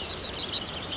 you